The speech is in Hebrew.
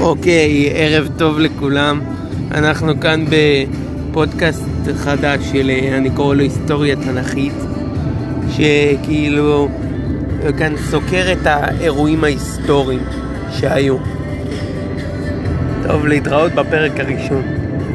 אוקיי, ערב טוב לכולם. אנחנו כאן בפודקאסט חדש של, אני קורא לו היסטוריה תנכית, שכאילו כאן סוקר את האירועים ההיסטוריים שהיו. טוב, להתראות בפרק הראשון.